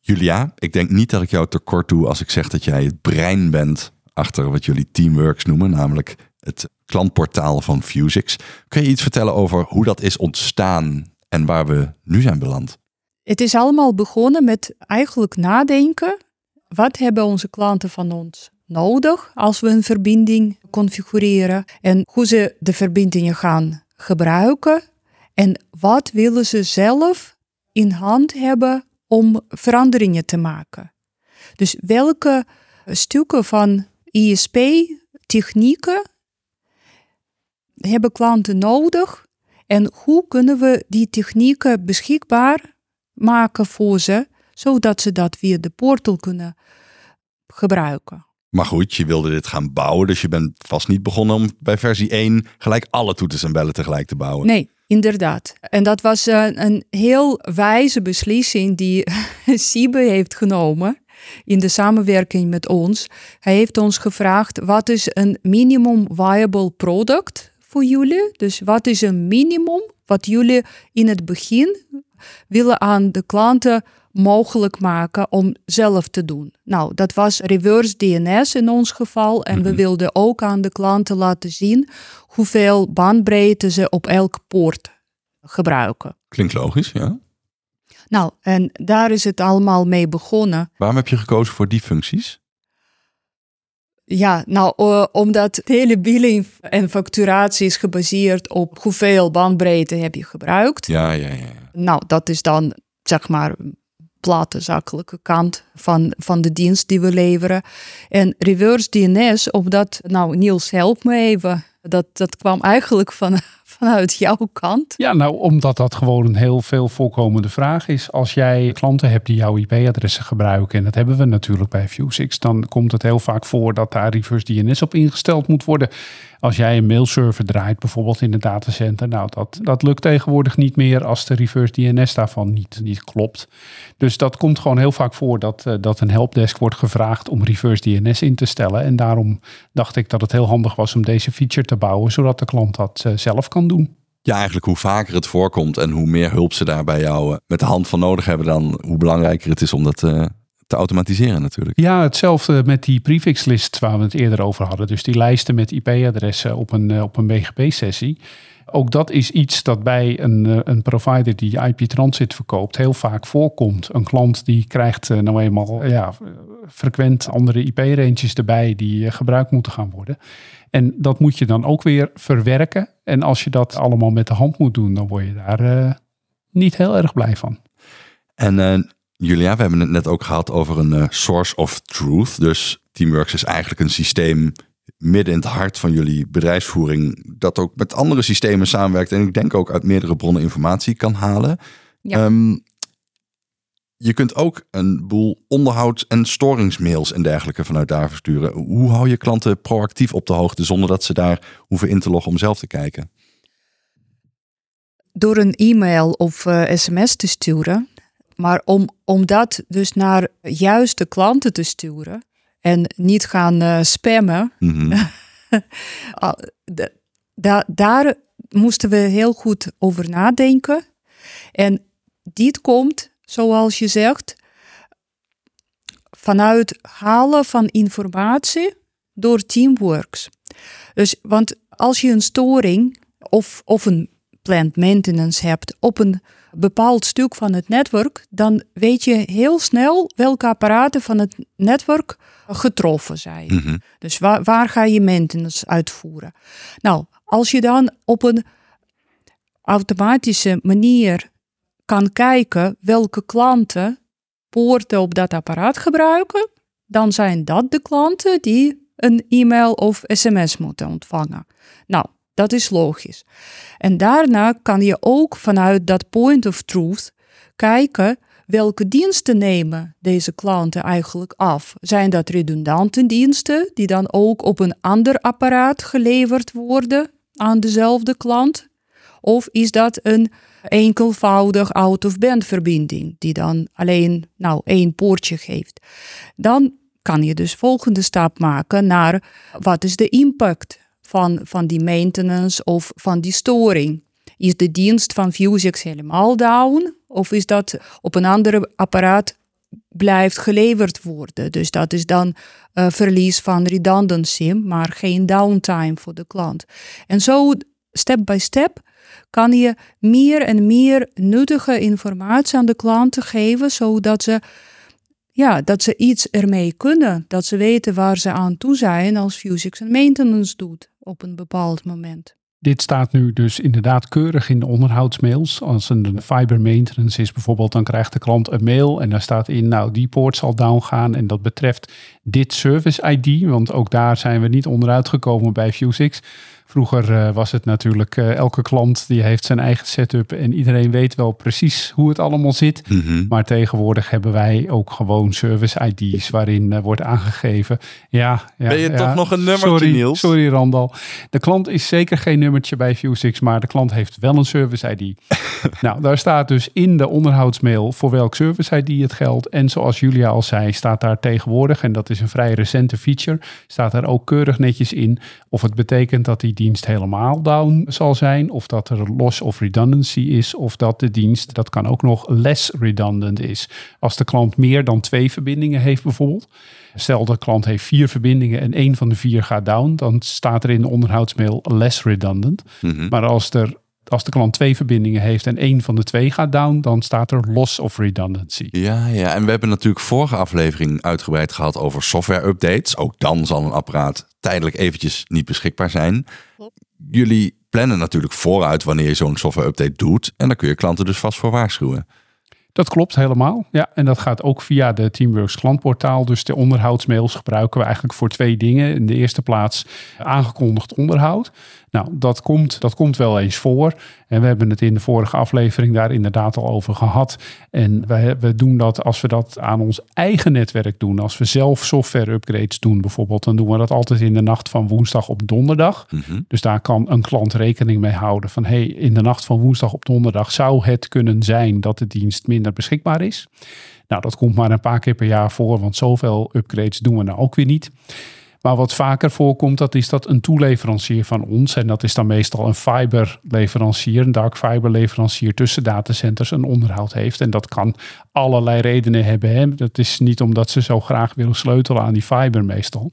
Julia, ik denk niet dat ik jou tekort doe als ik zeg dat jij het brein bent achter wat jullie Teamworks noemen, namelijk het klantportaal van Fusix. Kun je iets vertellen over hoe dat is ontstaan en waar we nu zijn beland? Het is allemaal begonnen met eigenlijk nadenken. Wat hebben onze klanten van ons nodig als we een verbinding configureren? En hoe ze de verbindingen gaan gebruiken? En wat willen ze zelf in hand hebben om veranderingen te maken? Dus welke stukken van ISP-technieken hebben klanten nodig? En hoe kunnen we die technieken beschikbaar maken voor ze, zodat ze dat via de portal kunnen gebruiken? Maar goed, je wilde dit gaan bouwen, dus je bent vast niet begonnen om bij versie 1 gelijk alle toeters en bellen tegelijk te bouwen. Nee, inderdaad. En dat was een, een heel wijze beslissing die <laughs> Siebe heeft genomen in de samenwerking met ons. Hij heeft ons gevraagd: wat is een minimum viable product voor jullie? Dus wat is een minimum wat jullie in het begin willen aan de klanten mogelijk maken om zelf te doen. Nou, dat was reverse DNS in ons geval. En we wilden ook aan de klanten laten zien hoeveel bandbreedte ze op elke poort gebruiken. Klinkt logisch, ja. Nou, en daar is het allemaal mee begonnen. Waarom heb je gekozen voor die functies? Ja, nou, uh, omdat de hele billing en facturatie is gebaseerd op hoeveel bandbreedte heb je gebruikt. Ja, ja, ja. Nou, dat is dan zeg maar platte zakelijke kant van, van de dienst die we leveren. En reverse DNS, omdat, nou Niels, help me even. Dat, dat kwam eigenlijk van, vanuit jouw kant? Ja, nou, omdat dat gewoon een heel veel voorkomende vraag is. Als jij klanten hebt die jouw IP-adressen gebruiken, en dat hebben we natuurlijk bij Vue6, dan komt het heel vaak voor dat daar reverse DNS op ingesteld moet worden. Als jij een mailserver draait, bijvoorbeeld in een datacenter, nou, dat, dat lukt tegenwoordig niet meer als de reverse DNS daarvan niet, niet klopt. Dus dat komt gewoon heel vaak voor dat, uh, dat een helpdesk wordt gevraagd om reverse DNS in te stellen. En daarom dacht ik dat het heel handig was om deze feature te bouwen, zodat de klant dat uh, zelf kan doen. Ja, eigenlijk hoe vaker het voorkomt en hoe meer hulp ze daar bij jou uh, met de hand van nodig hebben, dan hoe belangrijker het is om dat te automatiseren natuurlijk. Ja, hetzelfde met die prefixlist waar we het eerder over hadden. Dus die lijsten met IP-adressen op een, op een BGP-sessie. Ook dat is iets dat bij een, een provider die IP Transit verkoopt heel vaak voorkomt. Een klant die krijgt nou eenmaal ja, frequent andere IP-ranges erbij die gebruikt moeten gaan worden. En dat moet je dan ook weer verwerken. En als je dat allemaal met de hand moet doen, dan word je daar uh, niet heel erg blij van. En uh, Julia, we hebben het net ook gehad over een uh, source of truth. Dus Teamworks is eigenlijk een systeem midden in het hart van jullie bedrijfsvoering, dat ook met andere systemen samenwerkt en ik denk ook uit meerdere bronnen informatie kan halen. Ja. Um, je kunt ook een boel onderhouds- en storingsmails en dergelijke vanuit daar versturen. Hoe hou je klanten proactief op de hoogte zonder dat ze daar hoeven in te loggen om zelf te kijken? Door een e-mail of uh, sms te sturen. Maar om, om dat dus naar juiste klanten te sturen en niet gaan uh, spammen. <laughs> Mm-hmm. da, daar moesten we heel goed over nadenken. En dit komt zoals je zegt, vanuit halen van informatie door teamworks. Dus, want als je een storing of, of een plant maintenance hebt op een bepaald stuk van het netwerk, dan weet je heel snel welke apparaten van het netwerk getroffen zijn. Mm-hmm. Dus waar, waar ga je maintenance uitvoeren? Nou, als je dan op een automatische manier kan kijken welke klanten poorten op dat apparaat gebruiken, dan zijn dat de klanten die een e-mail of sms moeten ontvangen. Nou, dat is logisch. En daarna kan je ook vanuit dat point of truth kijken welke diensten nemen deze klanten eigenlijk af. Zijn dat redundante diensten die dan ook op een ander apparaat geleverd worden aan dezelfde klant? Of is dat een enkelvoudig out-of-band verbinding, die dan alleen nou, één poortje geeft. Dan kan je dus volgende stap maken naar wat is de impact van, van die maintenance of van die storing. Is de dienst van Vuzix helemaal down? Of is dat op een ander apparaat blijft geleverd worden? Dus dat is dan uh, verlies van redundancy, maar geen downtime voor de klant. En zo, step by step, kan je meer en meer nuttige informatie aan de klanten geven, zodat ze, ja, dat ze iets ermee kunnen. Dat ze weten waar ze aan toe zijn als Fusix een maintenance doet op een bepaald moment. Dit staat nu dus inderdaad keurig in de onderhoudsmails. Als een fiber maintenance is bijvoorbeeld, dan krijgt de klant een mail en daar staat in, nou die poort zal down gaan en dat betreft dit service ID, want ook daar zijn we niet onderuit gekomen bij Fusix. Vroeger uh, was het natuurlijk, uh, elke klant die heeft zijn eigen setup en iedereen weet wel precies hoe het allemaal zit. Mm -hmm. Maar tegenwoordig hebben wij ook gewoon service ID's waarin uh, wordt aangegeven. Ja, ja, ben je ja, toch nog een nummertje, sorry, Niels? Sorry, Randal. De klant is zeker geen nummertje bij Vue6, maar de klant heeft wel een service ID. <laughs> nou, daar staat dus in de onderhoudsmail voor welk service ID het geldt. En zoals Julia al zei, staat daar tegenwoordig, en dat is een vrij recente feature, staat daar ook keurig netjes in of het betekent dat die dienst helemaal down zal zijn, of dat er loss of redundancy is, of dat de dienst, dat kan ook nog less redundant is. Als de klant meer dan twee verbindingen heeft bijvoorbeeld. Stel de klant heeft vier verbindingen en één van de vier gaat down, dan staat er in de onderhoudsmail less redundant. Mm -hmm. Maar als er als de klant twee verbindingen heeft en één van de twee gaat down, dan staat er loss of redundancy. Ja, ja, en we hebben natuurlijk vorige aflevering uitgebreid gehad over software updates. Ook dan zal een apparaat tijdelijk eventjes niet beschikbaar zijn. Jullie plannen natuurlijk vooruit wanneer je zo'n software update doet. En daar kun je klanten dus vast voor waarschuwen. Dat klopt helemaal. Ja, en dat gaat ook via de Teamworks klantportaal. Dus de onderhoudsmails gebruiken we eigenlijk voor twee dingen. In de eerste plaats aangekondigd onderhoud. Nou, dat komt, dat komt wel eens voor. En we hebben het in de vorige aflevering daar inderdaad al over gehad. En we, we doen dat als we dat aan ons eigen netwerk doen. Als we zelf software upgrades doen bijvoorbeeld. Dan doen we dat altijd in de nacht van woensdag op donderdag. Mm -hmm. Dus daar kan een klant rekening mee houden. Van hey, in de nacht van woensdag op donderdag zou het kunnen zijn dat de dienst minder beschikbaar is. Nou, dat komt maar een paar keer per jaar voor. Want zoveel upgrades doen we nou ook weer niet. Maar wat vaker voorkomt, dat is dat een toeleverancier van ons, en dat is dan meestal een fiberleverancier, een dark fiber leverancier tussen datacenters, een onderhoud heeft. En dat kan allerlei redenen hebben. Hè. Dat is niet omdat ze zo graag willen sleutelen aan die fiber meestal.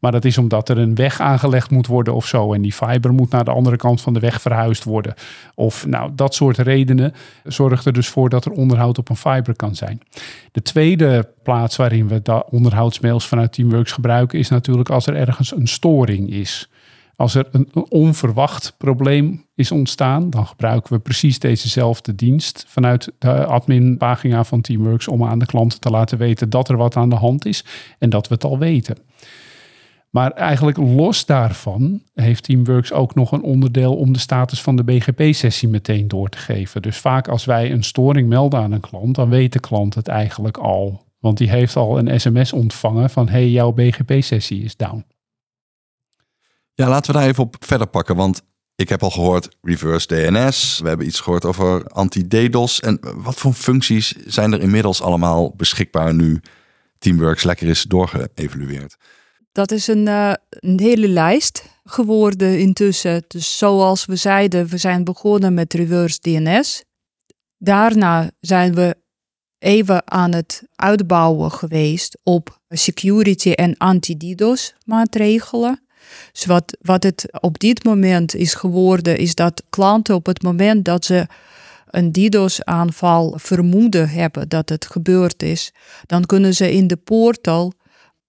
Maar dat is omdat er een weg aangelegd moet worden of zo. En die fiber moet naar de andere kant van de weg verhuisd worden. Of nou, dat soort redenen zorgt er dus voor dat er onderhoud op een fiber kan zijn. De tweede plaats waarin we de onderhoudsmails vanuit Teamworks gebruiken is natuurlijk als er ergens een storing is. Als er een onverwacht probleem is ontstaan, dan gebruiken we precies dezezelfde dienst vanuit de adminpagina van Teamworks om aan de klanten te laten weten dat er wat aan de hand is en dat we het al weten. Maar eigenlijk los daarvan heeft Teamworks ook nog een onderdeel om de status van de BGP-sessie meteen door te geven. Dus vaak als wij een storing melden aan een klant, dan weet de klant het eigenlijk al. Want die heeft al een sms ontvangen van hey, jouw BGP-sessie is down. Ja, laten we daar even op verder pakken, want ik heb al gehoord reverse DNS. We hebben iets gehoord over anti-DDoS. En wat voor functies zijn er inmiddels allemaal beschikbaar nu Teamworks lekker is doorgeëvalueerd? Dat is een, uh, een hele lijst geworden intussen. Dus zoals we zeiden, we zijn begonnen met reverse DNS. Daarna zijn we even aan het uitbouwen geweest op security en anti-DDoS maatregelen. Dus wat, wat het op dit moment is geworden, is dat klanten op het moment dat ze een DDoS-aanval vermoeden hebben dat het gebeurd is, dan kunnen ze in de portal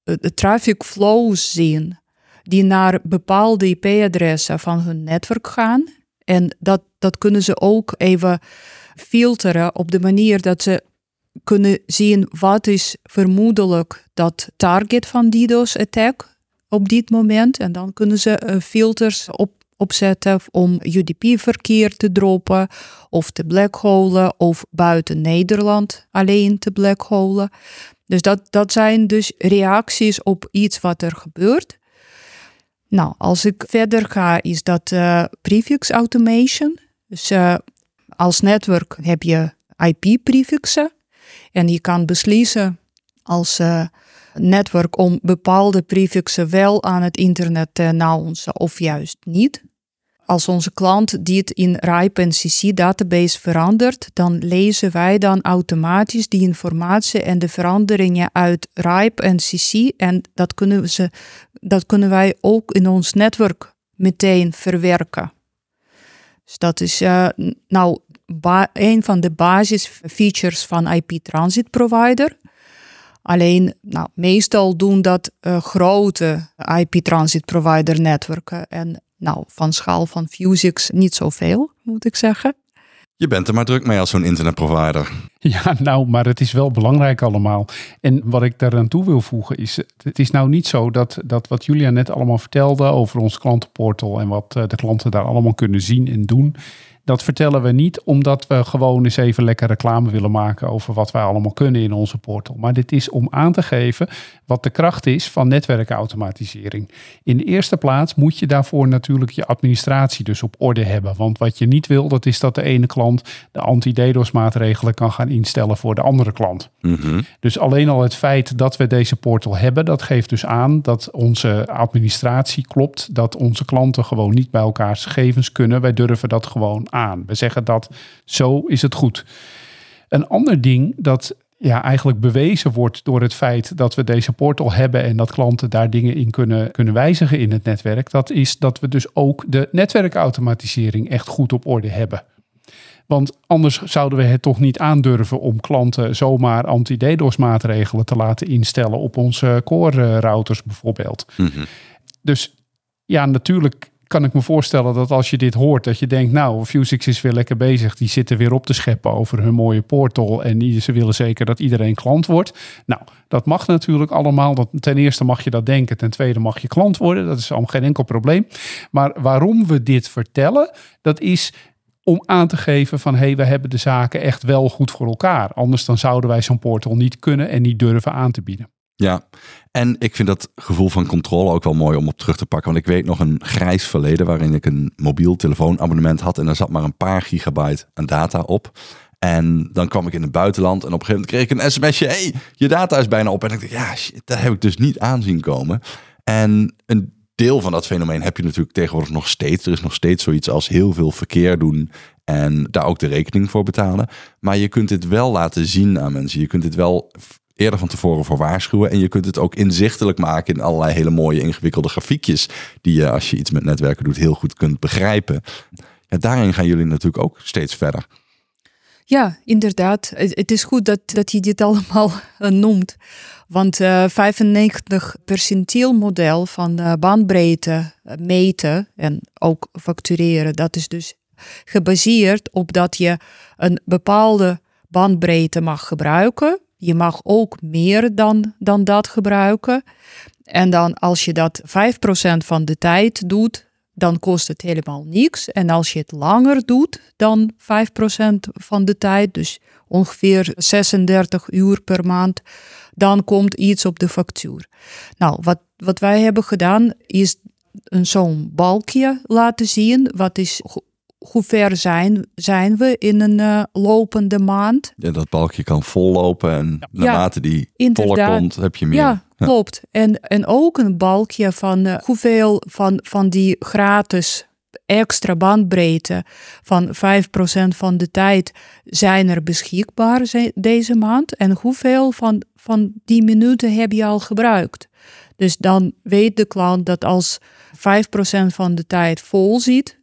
de traffic flows zien die naar bepaalde IP-adressen van hun netwerk gaan. En dat, dat kunnen ze ook even filteren op de manier dat ze kunnen zien wat is vermoedelijk dat target van DDoS-attack op dit moment. En dan kunnen ze uh, filters op, opzetten om UDP-verkeer te droppen of te blackholen of buiten Nederland alleen te blackholen. Dus dat, dat zijn dus reacties op iets wat er gebeurt. Nou, als ik verder ga, is dat uh, prefix automation. Dus uh, als netwerk heb je IP-prefixen. En je kan beslissen als uh, netwerk om bepaalde prefixen wel aan het internet te announcen of juist niet. Als onze klant dit in RIPE en CC database verandert, dan lezen wij dan automatisch die informatie en de veranderingen uit RIPE en CC en dat kunnen, ze, dat kunnen wij ook in ons netwerk meteen verwerken. Dus dat is uh, nou een van de basisfeatures van IP Transit Provider. Alleen, nou, meestal doen dat uh, grote IP Transit Provider netwerken. En nou, van schaal van Fusix niet zoveel, moet ik zeggen. Je bent er maar druk mee als zo'n internetprovider. Ja, nou, maar het is wel belangrijk allemaal. En wat ik daaraan toe wil voegen is, het is nou niet zo dat, dat wat Julia net allemaal vertelde over ons klantenportal en wat eh, de klanten daar allemaal kunnen zien en doen, dat vertellen we niet omdat we gewoon eens even lekker reclame willen maken over wat wij allemaal kunnen in onze portal. Maar dit is om aan te geven wat de kracht is van netwerkautomatisering. In de eerste plaats moet je daarvoor natuurlijk je administratie dus op orde hebben. Want wat je niet wil, dat is dat de ene klant de anti-DDoS maatregelen kan gaan instellen voor de andere klant. Mhm. Dus alleen al het feit dat we deze portal hebben, dat geeft dus aan dat onze administratie klopt, dat onze klanten gewoon niet bij elkaars gegevens kunnen. Wij durven dat gewoon aan. We zeggen dat zo is het goed. Een ander ding dat ja, eigenlijk bewezen wordt door het feit dat we deze portal hebben en dat klanten daar dingen in kunnen, kunnen wijzigen in het netwerk, dat is dat we dus ook de netwerkautomatisering echt goed op orde hebben. Want anders zouden we het toch niet aandurven om klanten zomaar anti-DDoS maatregelen te laten instellen op onze core routers bijvoorbeeld. Mhm. Dus ja, natuurlijk kan ik me voorstellen dat als je dit hoort, dat je denkt, nou, Fusix is weer lekker bezig. Die zitten weer op te scheppen over hun mooie portal. En ze willen zeker dat iedereen klant wordt. Nou, dat mag natuurlijk allemaal. Ten eerste mag je dat denken. Ten tweede mag je klant worden. Dat is allemaal geen enkel probleem. Maar waarom we dit vertellen, dat is om aan te geven van hey, we hebben de zaken echt wel goed voor elkaar. Anders dan zouden wij zo'n portal niet kunnen en niet durven aan te bieden. Ja, en ik vind dat gevoel van controle ook wel mooi om op terug te pakken. Want ik weet nog een grijs verleden waarin ik een mobiel telefoonabonnement had. En daar zat maar een paar gigabyte aan data op. En dan kwam ik in het buitenland en op een gegeven moment kreeg ik een sms'je. hey, je data is bijna op. En ik dacht, ja, shit, dat heb ik dus niet aanzien komen. En een deel van dat fenomeen heb je natuurlijk tegenwoordig nog steeds. Er is nog steeds zoiets als heel veel verkeer doen en daar ook de rekening voor betalen. Maar je kunt dit wel laten zien aan mensen. Je kunt dit wel eerder van tevoren voor waarschuwen. En je kunt het ook inzichtelijk maken in allerlei hele mooie ingewikkelde grafiekjes. Die je als je iets met netwerken doet heel goed kunt begrijpen. Ja, daarin gaan jullie natuurlijk ook steeds verder. Ja, inderdaad. Het, is goed dat, dat je dit <laughs> allemaal eh, noemt. Want eh 95 percentiel model van eh, bandbreedte eh, meten en ook factureren, dat is dus gebaseerd op dat je een bepaalde bandbreedte mag gebruiken. Je mag ook meer dan, dan dat gebruiken. En dan als je dat 5% van de tijd doet, dan kost het helemaal niks. En als je het langer doet dan 5% van de tijd, dus ongeveer 36 uur per maand, dan komt iets op de factuur. Nou, wat, wat wij hebben gedaan is zo'n balkje laten zien. Wat is, hoe ver zijn, zijn we in een eh, lopende maand? Ja, dat balkje kan vollopen en naarmate die voller komt, heb je meer. Ja, klopt. En, en ook een balkje van eh, hoeveel van, van die gratis extra bandbreedte van 5% van de tijd zijn er beschikbaar ze- deze maand. En hoeveel van, van die minuten heb je al gebruikt? Dus dan weet de klant dat als 5% van de tijd vol zit,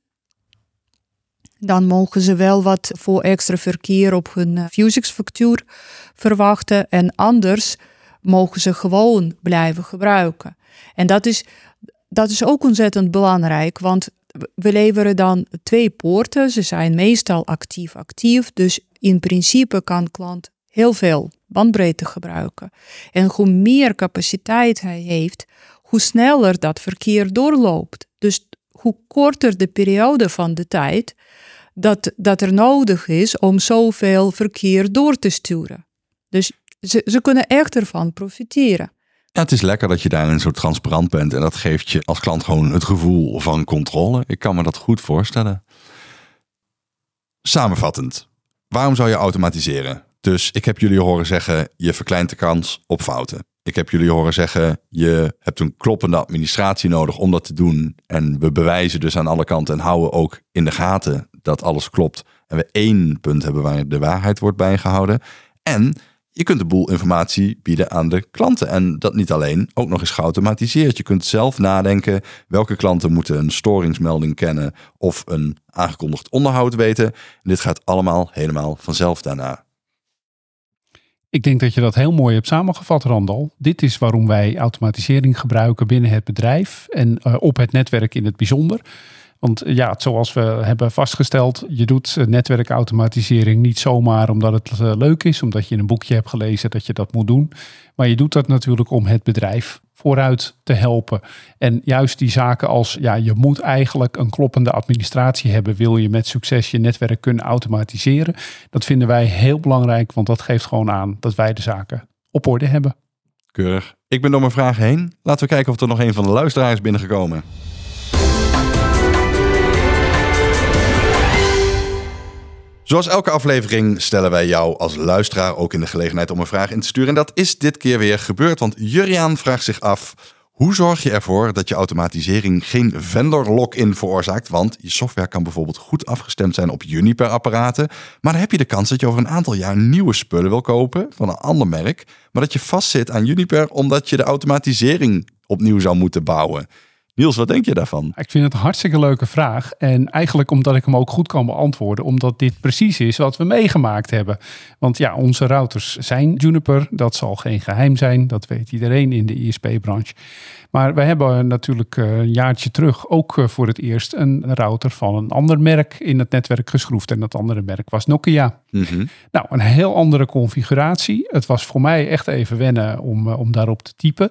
dan mogen ze wel wat voor extra verkeer op hun eh, Fusix-factuur verwachten. En anders mogen ze gewoon blijven gebruiken. En dat is, dat is ook ontzettend belangrijk, want we leveren dan twee poorten. Ze zijn meestal actief-actief, dus in principe kan klant heel veel bandbreedte gebruiken. En hoe meer capaciteit hij heeft, hoe sneller dat verkeer doorloopt. Dus hoe korter de periode van de tijd dat, dat er nodig is om zoveel verkeer door te sturen. Dus ze, ze kunnen echt ervan profiteren. Het is lekker dat je daarin zo transparant bent. En dat geeft je als klant gewoon het gevoel van controle. Ik kan me dat goed voorstellen. Samenvattend, waarom zou je automatiseren? Dus ik heb jullie horen zeggen, je verkleint de kans op fouten. Ik heb jullie horen zeggen, je hebt een kloppende administratie nodig om dat te doen. En we bewijzen dus aan alle kanten en houden ook in de gaten dat alles klopt. En we één punt hebben waar de waarheid wordt bijgehouden. En je kunt de boel informatie bieden aan de klanten. En dat niet alleen, ook nog eens geautomatiseerd. Je kunt zelf nadenken welke klanten moeten een storingsmelding kennen of een aangekondigd onderhoud weten. En dit gaat allemaal helemaal vanzelf daarna. Ik denk dat je dat heel mooi hebt samengevat, Randal. Dit is waarom wij automatisering gebruiken binnen het bedrijf en eh, op het netwerk in het bijzonder. Want ja, zoals we hebben vastgesteld, je doet netwerkautomatisering niet zomaar omdat het leuk is, omdat je in een boekje hebt gelezen dat je dat moet doen. Maar je doet dat natuurlijk om het bedrijf vooruit te helpen. En juist die zaken als, ja, je moet eigenlijk een kloppende administratie hebben, wil je met succes je netwerk kunnen automatiseren. Dat vinden wij heel belangrijk, want dat geeft gewoon aan dat wij de zaken op orde hebben. Keurig. Ik ben door mijn vragen heen. Laten we kijken of er nog een van de luisteraars binnengekomen. Zoals elke aflevering stellen wij jou als luisteraar ook in de gelegenheid om een vraag in te sturen. En dat is dit keer weer gebeurd, want Juriaan vraagt zich af... Hoe zorg je ervoor dat je automatisering geen vendor lock-in veroorzaakt? Want je software kan bijvoorbeeld goed afgestemd zijn op Juniper-apparaten. Maar dan heb je de kans dat je over een aantal jaar nieuwe spullen wil kopen van een ander merk. Maar dat je vastzit aan Juniper omdat je de automatisering opnieuw zou moeten bouwen. Niels, wat denk je daarvan? Ik vind het een hartstikke leuke vraag. En eigenlijk omdat ik hem ook goed kan beantwoorden. Omdat dit precies is wat we meegemaakt hebben. Want ja, onze routers zijn Juniper. Dat zal geen geheim zijn. Dat weet iedereen in de ISP-branche. Maar we hebben natuurlijk eh, een jaartje terug ook eh, voor het eerst een router van een ander merk in het netwerk geschroefd. En dat andere merk was Nokia. Mhm. Nou, een heel andere configuratie. Het was voor mij echt even wennen om, eh, om daarop te typen.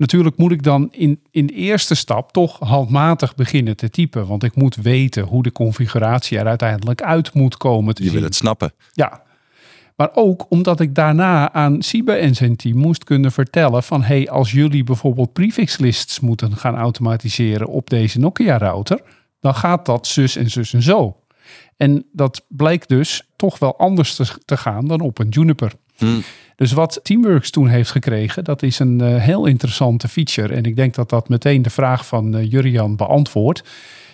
Natuurlijk moet ik dan in, in de eerste stap toch handmatig beginnen te typen. Want ik moet weten hoe de configuratie er uiteindelijk uit moet komen te Je zien. wil het snappen. Ja. Maar ook omdat ik daarna aan Siebe en zijn team moest kunnen vertellen van hey, als jullie bijvoorbeeld prefix lists moeten gaan automatiseren op deze Nokia router, dan gaat dat zus en zus en zo. En dat blijkt dus toch wel anders te, te gaan dan op een Juniper. Hmm. Dus wat Teamworks toen heeft gekregen, dat is een eh, heel interessante feature. En ik denk dat dat meteen de vraag van eh, Jurian beantwoordt.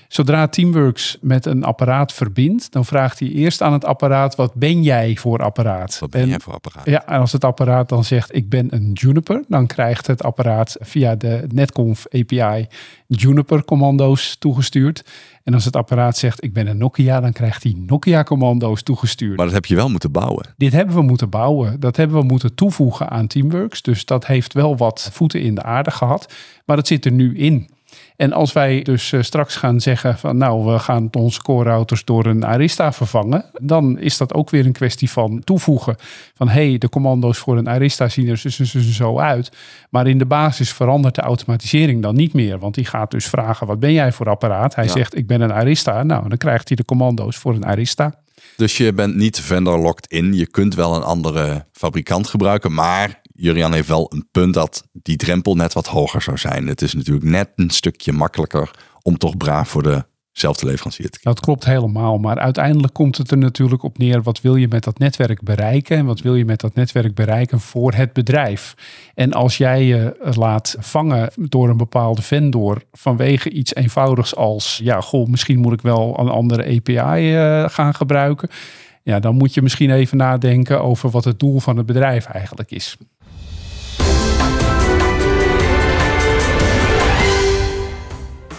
Zodra Teamworks met een apparaat verbindt, dan vraagt hij eerst aan het apparaat: wat ben jij voor apparaat? Wat ben En- jij voor apparaat? Ja, en als het apparaat dan zegt ik ben een Juniper, dan krijgt het apparaat via de Netconf API Juniper commando's toegestuurd. En als het apparaat zegt ik ben een Nokia, dan krijgt hij Nokia commando's toegestuurd. Maar dat heb je wel moeten bouwen. Dit hebben we moeten bouwen. Dat hebben we moeten toevoegen aan Teamworks. Dus dat heeft wel wat voeten in de aarde gehad. Maar het zit er nu in. En als wij dus eh, straks gaan zeggen van nou, we gaan onze core routers door een Arista vervangen, dan is dat ook weer een kwestie van toevoegen. Van hé, hey, de commando's voor een Arista zien er zo, uit. Maar in de basis verandert de automatisering dan niet meer. Want die gaat dus vragen, wat ben jij voor apparaat? Hij Ja. zegt, ik ben een Arista. Nou, dan krijgt hij de commando's voor een Arista. Dus je bent niet vendor locked in. Je kunt wel een andere fabrikant gebruiken. Maar Jurian heeft wel een punt dat die drempel net wat hoger zou zijn. Het is natuurlijk net een stukje makkelijker om toch braaf voor dezelfde leverancier te. Dat klopt helemaal. Maar uiteindelijk komt het er natuurlijk op neer. Wat wil je met dat netwerk bereiken? En wat wil je met dat netwerk bereiken voor het bedrijf? En als jij je laat vangen door een bepaalde vendor vanwege iets eenvoudigs als, ja, goh, misschien moet ik wel een andere API eh, gaan gebruiken. Ja, dan moet je misschien even nadenken over wat het doel van het bedrijf eigenlijk is.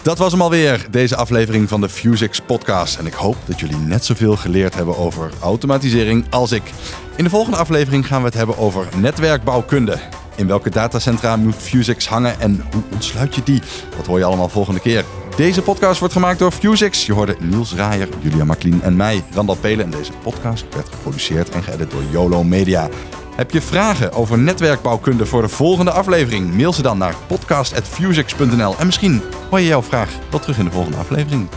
Dat was hem alweer, deze aflevering van de Fusix podcast. En ik hoop dat jullie net zoveel geleerd hebben over automatisering als ik. In de volgende aflevering gaan we het hebben over netwerkbouwkunde. In welke datacentra moet Fusix hangen en hoe ontsluit je die? Dat hoor je allemaal volgende keer. Deze podcast wordt gemaakt door Fusix. Je hoorde Niels Raaier, Julia Maklien en mij, Randal Pelen. En deze podcast werd geproduceerd en geëdit door YOLO Media. Heb je vragen over netwerkbouwkunde voor de volgende aflevering? Mail ze dan naar podcast.fusix.nl. En misschien hoor je jouw vraag wel terug in de volgende aflevering.